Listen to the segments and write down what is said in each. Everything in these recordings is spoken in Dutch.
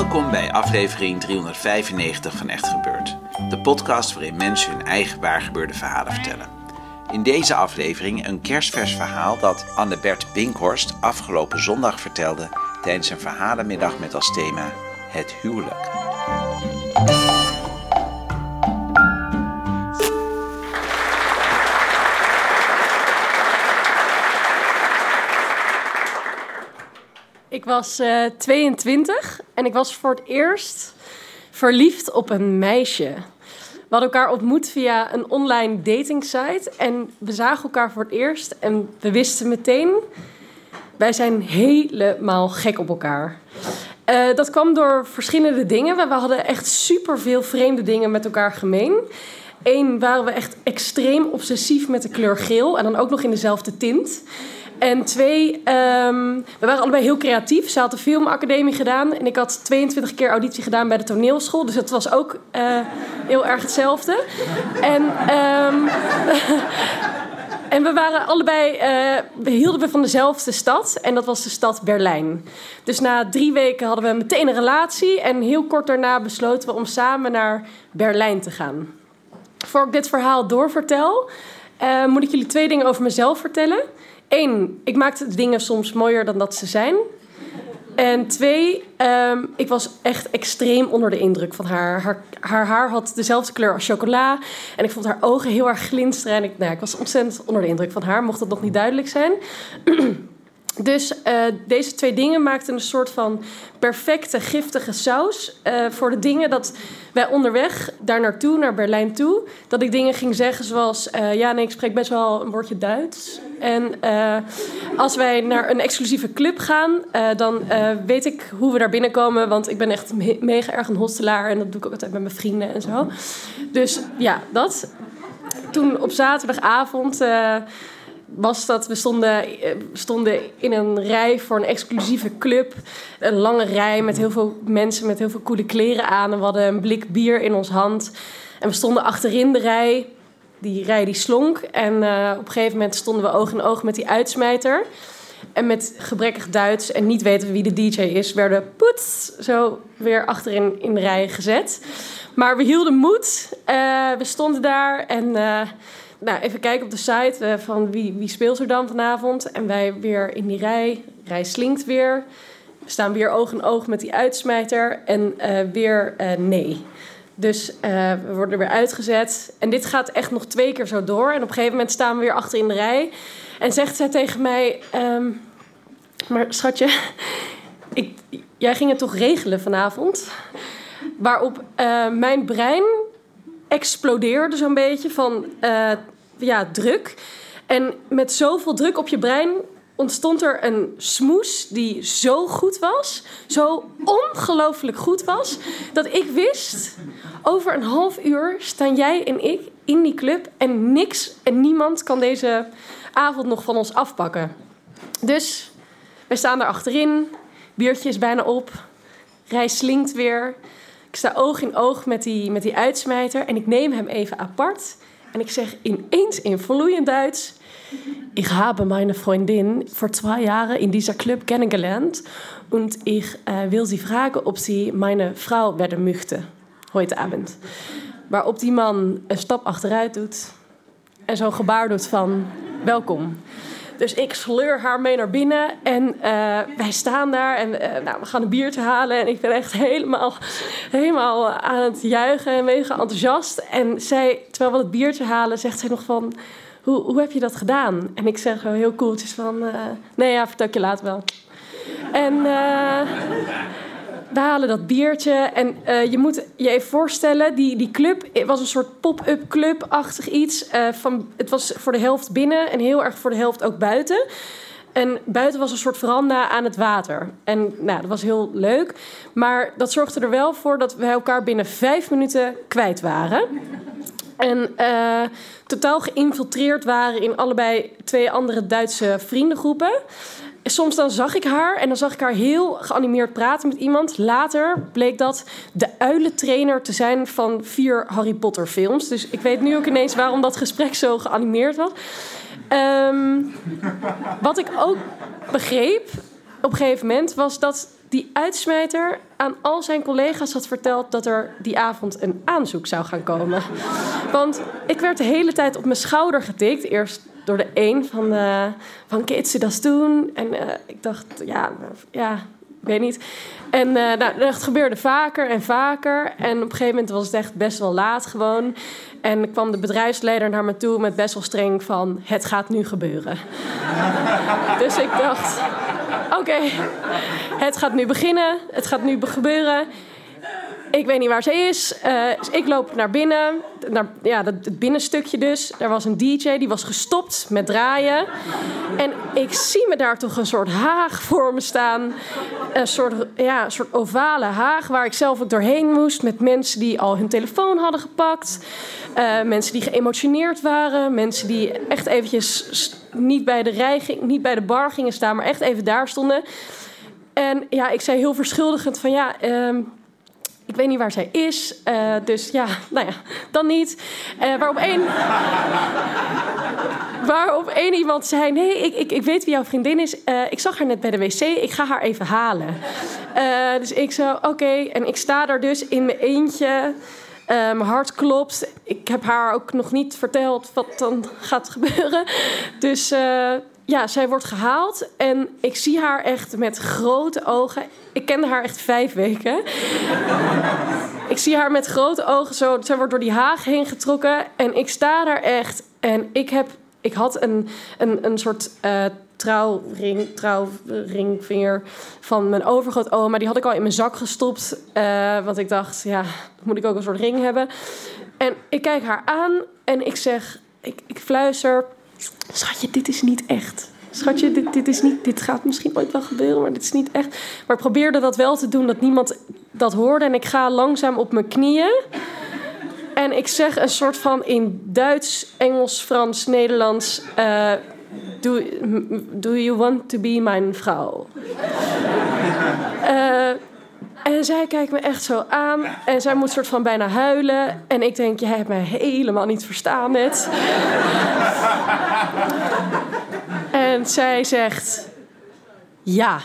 Welkom bij aflevering 395 van Echt Gebeurd. De podcast waarin mensen hun eigen waargebeurde verhalen vertellen. In deze aflevering een kerstvers verhaal dat Anne-Bert Binkhorst afgelopen zondag vertelde tijdens een verhalenmiddag met als thema Het huwelijk. Ik was eh 22 en ik was voor het eerst verliefd op een meisje. We hadden elkaar ontmoet via een online datingsite en we zagen elkaar voor het eerst en we wisten meteen, wij zijn helemaal gek op elkaar. Eh, dat kwam door verschillende dingen. We we hadden echt superveel vreemde dingen met elkaar gemeen. Eén waren we echt extreem obsessief met de kleur geel en dan ook nog in dezelfde tint. En twee, ehm, we waren allebei heel creatief. Ze had de filmacademie gedaan en ik had 22 keer auditie gedaan bij de toneelschool. Dus het was ook eh, heel erg hetzelfde. En, ehm, en we waren allebei, eh, we hielden we van dezelfde stad en dat was de stad Berlijn. Dus na drie weken hadden we meteen een relatie en heel kort daarna besloten we om samen naar Berlijn te gaan. Voor ik dit verhaal doorvertel, eh, moet ik jullie twee dingen over mezelf vertellen. Eén, ik maakte dingen soms mooier dan dat ze zijn. En twee, ehm, ik was echt extreem onder de indruk van haar. haar. Haar haar had dezelfde kleur als chocola. En ik vond haar ogen heel erg glinsteren. En ik, nou, ik was ontzettend onder de indruk van haar, mocht dat nog niet duidelijk zijn. Dus eh, deze twee dingen maakten een soort van perfecte, giftige saus eh, voor de dingen dat wij onderweg daar naartoe, naar Berlijn toe, dat ik dingen ging zeggen zoals: eh, Ja, nee, ik spreek best wel een woordje Duits. En als wij naar een exclusieve club gaan, dan weet ik hoe we daar binnenkomen, want ik ben echt me- mega erg een hostelaar en dat doe ik ook altijd met mijn vrienden en zo. Dus ja, dat. Toen op zaterdagavond. Was dat we stonden, eh, stonden in een rij voor een exclusieve club. Een lange rij met heel veel mensen met heel veel coole kleren aan. En we hadden een blik bier in ons hand. En we stonden achterin de rij. Die rij die slonk. En eh, op een gegeven moment stonden we oog in oog met die uitsmijter. En met gebrekkig Duits en niet weten wie de DJ is, werden poets zo weer achterin in de rij gezet. Maar we hielden moed. Eh, we stonden daar en nou, even kijken op de site eh, van wie, wie speelt er dan vanavond. En wij weer in die rij. Rij slinkt weer. We staan weer oog in oog met die uitsmijter. En eh, weer eh, nee. Dus we worden er weer uitgezet. En dit gaat echt nog twee keer zo door. En op een gegeven moment staan we weer achter in de rij. En zegt zij tegen mij... ehm, maar schatje, ik, jij ging het toch regelen vanavond? Waarop mijn brein explodeerde zo'n beetje van eh, ja, druk. En met zoveel druk op je brein ontstond er een smoes die zo goed was, zo ongelooflijk goed was, dat ik wist, over een half uur staan jij en ik in die club en niks en niemand kan deze avond nog van ons afpakken. Dus wij staan daar achterin, biertje is bijna op, rij slinkt weer. Ik sta oog in oog met die, met die uitsmijter en ik neem hem even apart. En ik zeg ineens in vloeiend Duits... Ich habe meine Freundin vor zwei Jahren in dieser Club kennengelernt und ich äh, will sie fragen, ob sie meine Frau werden möchte heute. Waarop die man een stap achteruit doet en zo'n gebaar doet van welkom. Dus ik sleur haar mee naar binnen en eh, wij staan daar en eh, nou, we gaan een biertje halen. En ik ben echt helemaal, helemaal aan het juichen en mega enthousiast. En zij, terwijl we het biertje halen, zegt zij nog van... Hoe, hoe heb je dat gedaan? En ik zeg heel koeltjes van... eh, nee, ja, vertel je later wel. En, we halen dat biertje. En eh, je moet je even voorstellen, die, die club was een soort pop-up club-achtig iets. Uh, van, het was voor de helft binnen en heel erg voor de helft ook buiten. En buiten was een soort veranda aan het water. En nou, dat was heel leuk. Maar dat zorgde er wel voor dat we elkaar binnen vijf minuten kwijt waren. En uh, totaal geïnfiltreerd waren in allebei twee andere Duitse vriendengroepen. Soms dan zag ik haar en dan zag ik haar heel geanimeerd praten met iemand. Later bleek dat de uilentrainer te zijn van vier Harry Potter films. Dus ik weet nu ook ineens waarom dat gesprek zo geanimeerd was. Um, wat ik ook begreep op een gegeven moment was dat die uitsmijter aan al zijn collega's had verteld dat er die avond een aanzoek zou gaan komen. Want ik werd de hele tijd op mijn schouder getikt. Eerst door de een van, de, van Kids dat doen. En uh, ik dacht, ja, ja, ik weet niet. En uh, nou, dat gebeurde vaker en vaker. En op een gegeven moment was het echt best wel laat gewoon. En kwam de bedrijfsleider naar me toe met best wel streng van... het gaat nu gebeuren. dus ik dacht, oké, het gaat nu beginnen. Het gaat nu gebeuren. Ik weet niet waar ze is. Uh, ik loop naar binnen. Naar, ja, het binnenstukje dus. Er was een DJ, die was gestopt met draaien. En ik zie me daar toch een soort haag voor me staan. Een soort, ja, een soort ovale haag waar ik zelf ook doorheen moest. Met mensen die al hun telefoon hadden gepakt. Uh, mensen die geëmotioneerd waren. Mensen die echt eventjes niet bij de rij, niet bij de bar gingen staan, maar echt even daar stonden. En ja, ik zei heel verschuldigend van ja... Uh, ik weet niet waar zij is. Uh, dus ja, nou ja, dan niet. Uh, waarop één... waarop één iemand zei... Nee, ik, ik, ik weet wie jouw vriendin is. Uh, ik zag haar net bij de wc. Ik ga haar even halen. dus ik zo, oké. En ik sta daar dus in mijn eentje... Mijn hart klopt. Ik heb haar ook nog niet verteld wat dan gaat gebeuren. Dus ja, zij wordt gehaald. En ik zie haar echt met grote ogen. Ik kende haar echt vijf weken. ik zie haar met grote ogen zo. Zij wordt door die haag heen getrokken. En ik sta daar echt. En ik heb. Ik had een, een, een soort. Uh, trouwring, trouwringvinger van mijn overgrootoma. Die had ik al in mijn zak gestopt. Uh, want ik dacht, ja, moet ik ook een soort ring hebben. En ik kijk haar aan en ik zeg, ik, ik fluister... Schatje, dit is niet echt. Schatje, dit, dit, is niet, dit gaat misschien ooit wel gebeuren, maar dit is niet echt. Maar ik probeerde dat wel te doen, dat niemand dat hoorde. En ik ga langzaam op mijn knieën. En ik zeg een soort van in Duits, Engels, Frans, Nederlands... Uh, do, do you want to be mijn vrouw? uh, en zij kijkt me echt zo aan. En zij moet soort van bijna huilen. En ik denk, jij hebt mij helemaal niet verstaan net. en zij zegt, ja.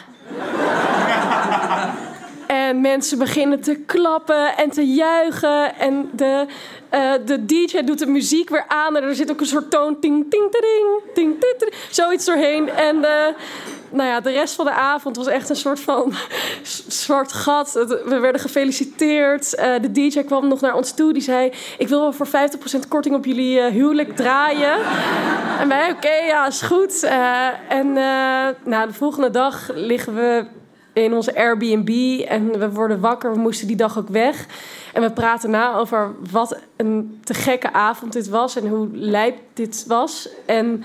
En mensen beginnen te klappen en te juichen. En de, uh, de DJ doet de muziek weer aan. En er zit ook een soort toon. Ting, ting, ting, ting, ting, Zoiets doorheen. En uh, nou ja, de rest van de avond was echt een soort van zwart gat. We werden gefeliciteerd. Uh, de DJ kwam nog naar ons toe. Die zei: Ik wil wel voor 50% korting op jullie uh, huwelijk draaien. en wij: Oké, ja, is goed. Uh, en nou, de volgende dag liggen we in onze Airbnb en we worden wakker. We moesten die dag ook weg. En we praten na over wat een te gekke avond dit was en hoe lijp dit was. En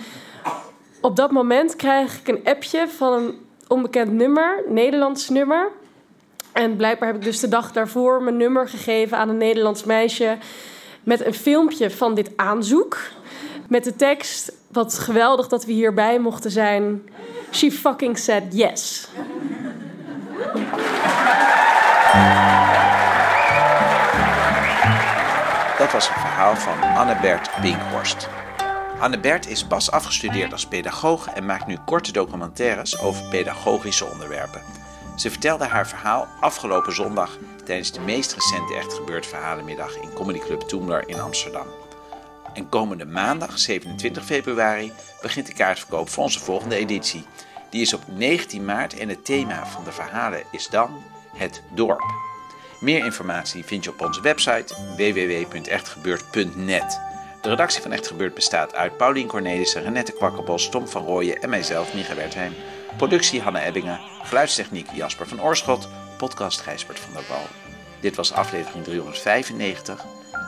op dat moment krijg ik een appje van een onbekend nummer, Nederlands nummer. En blijkbaar heb ik dus de dag daarvoor mijn nummer gegeven aan een Nederlands meisje met een filmpje van dit aanzoek. Met de tekst: Wat geweldig dat we hierbij mochten zijn. She fucking said yes. Dat was een verhaal van Annebert Binkhorst. Annebert is pas afgestudeerd als pedagoog en maakt nu korte documentaires over pedagogische onderwerpen. Ze vertelde haar verhaal afgelopen zondag tijdens de meest recente Echt Gebeurd Verhalenmiddag in Comedy Club Toemler in Amsterdam. En komende maandag, 27 februari, begint de kaartverkoop voor onze volgende editie. Die is op 19 maart en het thema van de verhalen is dan het dorp. Meer informatie vind je op onze website www.echtgebeurd.net. De redactie van Echt Gebeurd bestaat uit Paulien Cornelissen, Renette Kwakkerbos, Tom van Rooyen en mijzelf, Micha Wertheim. Productie Hanne Ebbingen, geluidstechniek Jasper van Oorschot, podcast Gijsbert van der Wal. Dit was aflevering 395.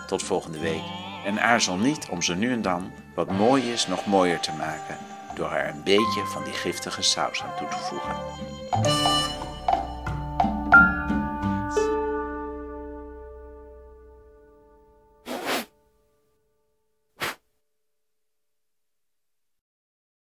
Tot volgende week. En aarzel niet om zo nu en dan wat mooi is nog mooier te maken door er een beetje van die giftige saus aan toe te voegen.